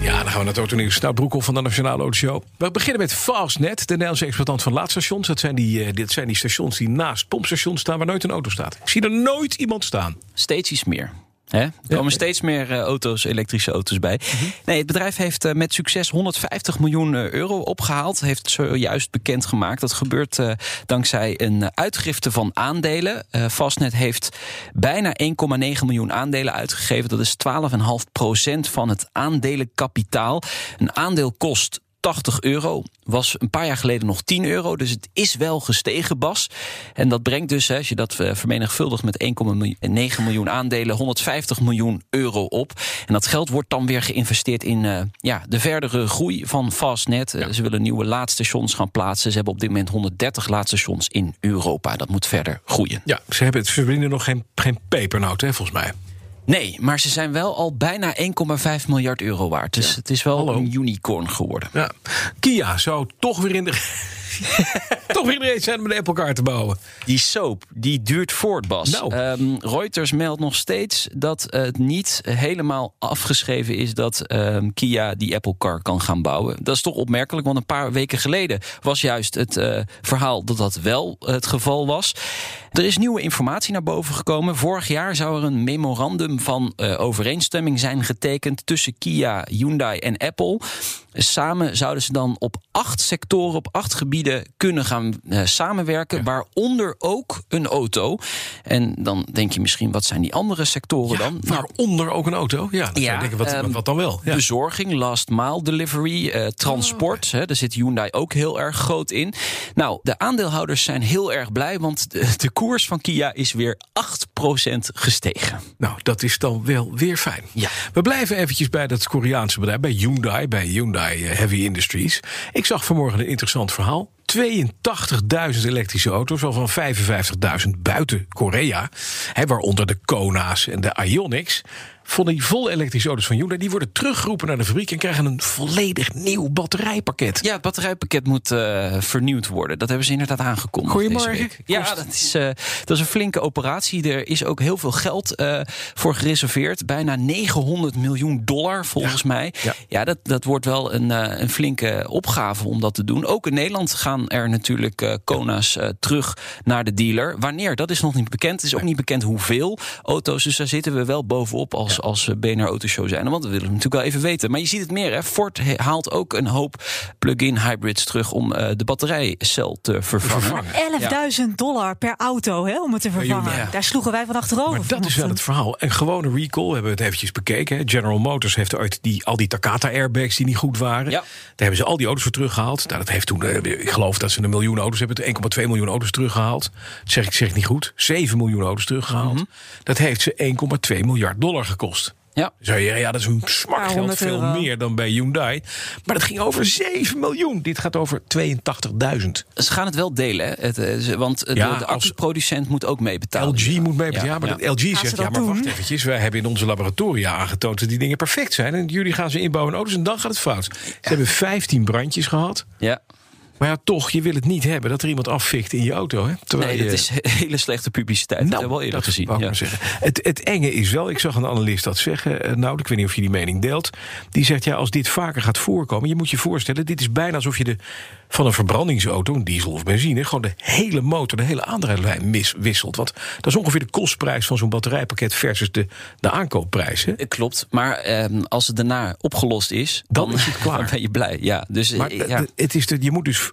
Ja, dan gaan we naar het autonieuws. Nou, Broekhoff van de Nationale Autoshow. We beginnen met Fastnet, de Nederlandse exploitant van laadstations. Dat zijn, die, eh, dit zijn die stations die naast pompstations staan waar nooit een auto staat. Ik zie er nooit iemand staan. Steeds iets meer. Hè? Er komen steeds meer eh, auto's, elektrische auto's bij. Nee, het bedrijf heeft eh, met succes 150 miljoen eh, euro opgehaald. Heeft zojuist bekendgemaakt. Dat gebeurt dankzij een uitgifte van aandelen. Fastnet heeft bijna 1,9 miljoen aandelen uitgegeven. Dat is 12,5 procent van het aandelenkapitaal. Een aandeel kost 80 euro. Was een paar jaar geleden nog 10 euro. Dus het is wel gestegen, Bas. En dat brengt dus, als je dat eh, vermenigvuldigt met 1,9 miljoen aandelen, 150 miljoen euro op. En dat geld wordt dan weer geïnvesteerd in eh, ja, de verdere groei van Fastnet. Eh, Ze willen nieuwe laadstations gaan plaatsen. Ze hebben op dit moment 130 laadstations in Europa. Dat moet verder groeien. Ja, ze, hebben, ze verdienen nog geen, geen pepernoot, hè, volgens mij. Nee, maar ze zijn wel al bijna 1,5 miljard euro waard. Dus het is wel Hallo. een unicorn geworden. Ja. Kia zou toch weer in de... toch weer de zijn om een Apple Car te bouwen. Die soap, die duurt voort, Bas. Nou. Ehm, Reuters meldt nog steeds dat het niet helemaal afgeschreven is... dat ehm, Kia die Apple Car kan gaan bouwen. Dat is toch opmerkelijk, want een paar weken geleden... was juist het eh, verhaal dat dat wel het geval was. Er is nieuwe informatie naar boven gekomen. Vorig jaar zou er een memorandum van eh, overeenstemming zijn getekend... tussen Kia, Hyundai en Apple... Samen zouden ze dan op acht sectoren, op acht gebieden kunnen gaan eh, samenwerken. Waaronder ook een auto. En dan denk je misschien, wat zijn die andere sectoren dan? Nou, Waaronder ook een auto. Ja, denken, wat, ehm, wat dan wel? Ja. Bezorging, last mile delivery, eh, transport. hè, daar zit Hyundai ook heel erg groot in. Nou, de aandeelhouders zijn heel erg blij, want de, de koers van Kia is weer 8% gestegen. Nou, dat is dan wel weer fijn. Ja. We blijven eventjes bij dat Koreaanse bedrijf, bij Hyundai, bij Hyundai eh, Heavy Industries. Ik zag vanmorgen een interessant verhaal. 82.000 elektrische auto's, waarvan 55.000 buiten Korea. Hè, waaronder de Kona's en de Ionics. Van die volle elektrische auto's van Hyundai... die worden teruggeroepen naar de fabriek... en krijgen een volledig nieuw batterijpakket. Ja, het batterijpakket moet eh, vernieuwd worden. Dat hebben ze inderdaad aangekondigd. Goedemorgen. deze week. Ja, dat is, eh, dat is een flinke operatie. Er is ook heel veel geld eh, voor gereserveerd. Bijna 900 miljoen dollar volgens Ja. mij. Ja. Ja, dat, dat wordt wel een, eh, een flinke opgave om dat te doen. Ook in Nederland gaan er natuurlijk eh Kona's eh, terug naar de dealer. Wanneer, dat is nog niet bekend. Het is ook niet bekend hoeveel auto's. Dus daar zitten we wel bovenop als, als eh, BNR Autoshow zijn. Want we willen natuurlijk wel even weten. Maar je ziet het meer. Hè. Ford haalt ook een hoop plug-in hybrids terug... om eh, de batterijcel te vervangen. Vervangen. 11.000 dollar per auto hè, om het te vervangen. Ja. Daar sloegen wij van achterover. Maar dat is wel het verhaal. Een gewone recall, we hebben het eventjes bekeken. Hè. General Motors heeft uit die, al die Takata-airbags die niet goed waren... Ja. daar hebben ze al die auto's voor teruggehaald. Nou, dat heeft toen, eh, ik geloof dat ze een miljoen auto's hebben... 1,2 miljoen auto's teruggehaald. Dat zeg ik zeg niet goed. 7 miljoen auto's teruggehaald. Mhm. Dat heeft ze 1,2 miljard dollar gekost. Ja. Zou je zeggen, ja, dat is een smak geld, veel euro. meer dan bij Hyundai. Maar dat ging over 7 miljoen. Dit gaat over 82.000. Ze gaan het wel delen, hè. Het, eh, want eh, Ja, de, de accuproducent moet ook meebetalen. LG moet mee. Ja, Ja, maar dat LG ze zegt, ja, maar doen? wacht eventjes. Wij hebben in onze laboratoria aangetoond dat die dingen perfect zijn. En jullie gaan ze inbouwen in auto's en dan gaat het fout. Ze hebben 15 brandjes gehad. Ja. Maar ja, toch, je wil het niet hebben dat er iemand afvikt in je auto. Hè? Terwijl Nee, dat je- is hele slechte publiciteit. dat hebben we al eerder Nou, gezien. Ja. maar zeggen. Het, het enge is wel, ik zag een analist dat zeggen. eh, Nou, ik weet niet of je die mening deelt. Die zegt, ja, als dit vaker gaat voorkomen... je moet je voorstellen, dit is bijna alsof je de, van een verbrandingsauto... een diesel of benzine, gewoon de hele motor... de hele aandrijflijn wisselt. Want dat is ongeveer de kostprijs van zo'n batterijpakket... versus de, de aankoopprijs. Hè? Eh, Klopt, maar ehm, als het daarna opgelost is, Dan dan, is het klaar. dan ben je blij. Ja, dus eh, Maar ja. d- het is de, je moet dus eh,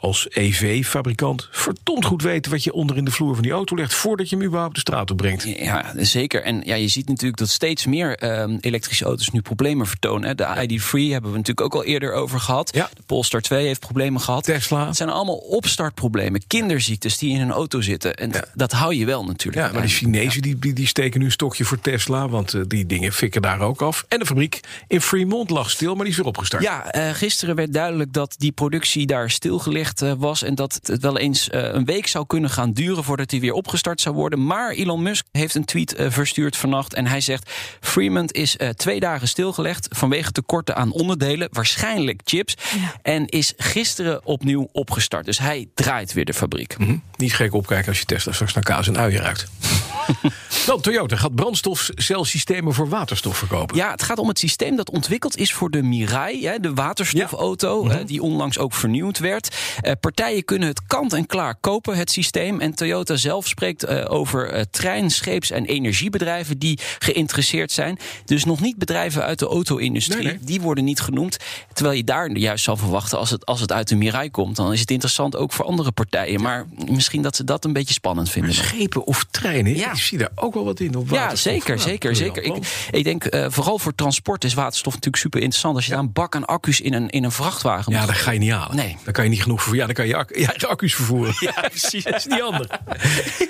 als EV-fabrikant verdomd goed weten wat je onder in de vloer van die auto legt voordat je hem überhaupt de straat op brengt. Ja, zeker. En ja, je ziet natuurlijk dat steeds meer ehm, elektrische auto's nu problemen vertonen. hè. De ID3 hebben we natuurlijk ook al eerder over gehad. Ja. De Polestar 2 heeft problemen gehad. Tesla. Het zijn allemaal opstartproblemen, kinderziektes die in een auto zitten. En dat hou je wel natuurlijk. Ja, maar de Chinezen die, die, die steken nu een stokje voor Tesla, want eh, die dingen fikken daar ook af. En de fabriek in Fremont lag stil, maar die is weer opgestart. Ja, eh, gisteren werd duidelijk dat die productie daar jaar stilgelegd eh, was. En dat het wel eens eh, een week zou kunnen gaan duren voordat hij weer opgestart zou worden. Maar Elon Musk heeft een tweet eh, verstuurd vannacht. En hij zegt: Fremont is twee dagen stilgelegd vanwege tekorten aan onderdelen, waarschijnlijk chips. En is gisteren opnieuw opgestart. Dus hij draait weer de fabriek. Hm? Niet gek opkijken als je Tesla straks naar kaas en uien ruikt. Dan, Toyota gaat brandstofcelsystemen voor waterstof verkopen. Ja, het gaat om het systeem dat ontwikkeld is voor de Mirai, de waterstofauto, Ja. eh, die onlangs ook vernieuwd werd. Eh, partijen kunnen het kant en klaar kopen, het systeem. En Toyota zelf spreekt eh, over trein-, scheeps- en energiebedrijven die geïnteresseerd zijn. Dus nog niet bedrijven uit de auto-industrie, Nee, nee. die worden niet genoemd. Terwijl je daar juist zal verwachten, als het, als het uit de Mirai komt, dan is het interessant ook voor andere partijen. Maar misschien dat ze dat een beetje spannend vinden. Schepen of treinen, Ja. ik zie daar ook wel wat in. Op Ja, zeker, Nou, zeker, zeker. Ik, ik denk eh, vooral voor transport is waterstof natuurlijk super interessant. Als je daar een bak aan accu's in een, in een vrachtwagen Ja, dat ga je niet halen. Nee. Dan kan je niet genoeg voor. Ja, dan kan je accu- accu's vervoeren. Ja, precies. dat is niet handig.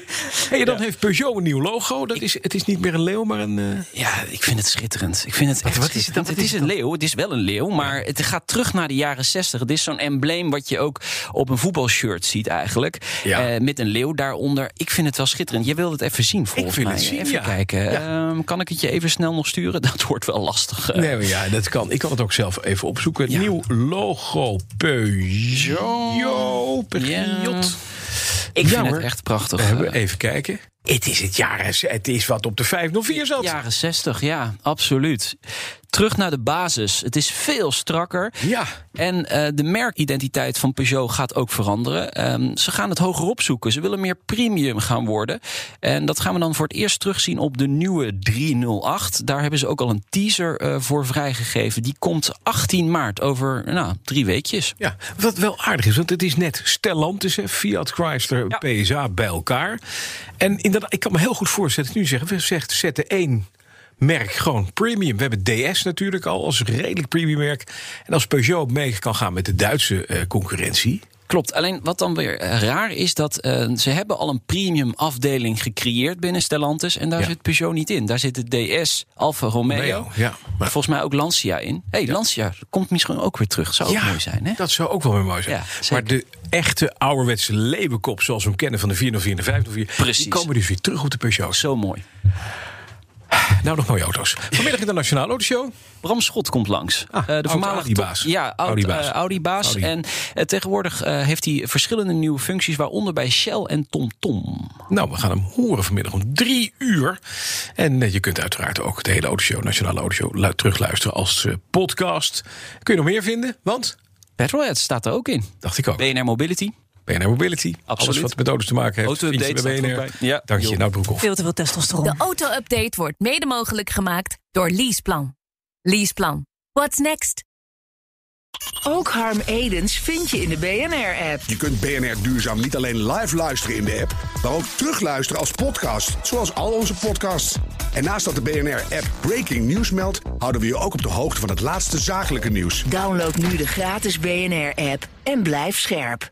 Hey, dan heeft Peugeot een nieuw logo. Dat is, het is niet meer een leeuw, maar een. eh, Ja, ik vind het schitterend. Ik vind het echt wat is het dan? Het is een leeuw. Het is wel een leeuw, maar het gaat terug naar de jaren 60. Het is zo'n embleem wat je ook op een voetbalshirt ziet eigenlijk. Ja. Eh, met een leeuw daaronder. Ik vind het wel schitterend. Je wilt het even zien volgens mij. Zien, even ja. kijken. Ehm, kan ik het je even snel nog sturen? Dat wordt wel lastig. eh. Nee, maar ja, dat kan. Ik kan het ook zelf even opzoeken. Ja. Nieuw logo Peugeot. Peugeot. ik vind het echt prachtig. We hebben Eh, even kijken. Het is het jaar. Het is wat op de 504 zat. Jaren 60, ja, absoluut. Terug naar de basis. Het is veel strakker. Ja. En eh, de merkidentiteit van Peugeot gaat ook veranderen. Ehm, ze gaan het hoger opzoeken. Ze willen meer premium gaan worden. En dat gaan we dan voor het eerst terugzien op de nieuwe 308. Daar hebben ze ook al een teaser eh, voor vrijgegeven. Die komt 18 maart over nou, drie weekjes. Ja, wat wel aardig is, want het is net Stellantis, Fiat, Chrysler, Ja. PSA bij elkaar. En inderdaad, ik kan me heel goed voorstellen, nu zeggen we zegt, zetten één merk gewoon premium. We hebben DS natuurlijk al als redelijk premium merk. En als Peugeot mee kan gaan met de Duitse eh, concurrentie. Klopt. Alleen wat dan weer eh, raar is, dat eh, ze hebben al een premium afdeling gecreëerd binnen Stellantis. En daar Ja. zit Peugeot niet in. Daar zit de DS, Alfa Romeo. Romeo, ja. Maar- Volgens mij ook Lancia in. hey, Lancia komt misschien ook weer terug. Zou ook mooi zijn, hè? dat zou ook wel weer mooi zijn. Maar de echte ouderwetse leeuwenkop, zoals we hem kennen van de 404 en de 504... Precies. die komen dus weer terug op de Peugeot. Zo mooi. Nou, nog mooie auto's. Vanmiddag in de Nationale Autoshow. Bram Schot komt langs. Ah, Eh, de oud voormalige Audi-baas. Ja, oud, Audi-baas. eh, Audi-baas. Audi. En eh, tegenwoordig heeft hij verschillende nieuwe functies, waaronder bij Shell en TomTom. Nou, we gaan hem horen vanmiddag om drie uur. En je kunt uiteraard ook de hele autoshow, Nationale Autoshow, lu- terugluisteren als podcast. Kun je nog meer vinden? Want, Petrolhead staat er ook in. dacht ik ook, BNR Mobility. BNR Mobility. Alles wat met auto's te maken heeft. Auto-update bij er BNR. Ja. Dank je, nou Broekhoff. Veel te veel testosteron. De auto-update wordt mede mogelijk gemaakt door Leaseplan. Leaseplan. What's next? Ook Harm Edens vind je in de BNR-app. Je kunt BNR Duurzaam niet alleen live luisteren in de app, maar ook terugluisteren als podcast, zoals al onze podcasts. En naast dat de BNR-app Breaking News meldt, houden we je ook op de hoogte van het laatste zakelijke nieuws. Download nu de gratis BNR-app en blijf scherp.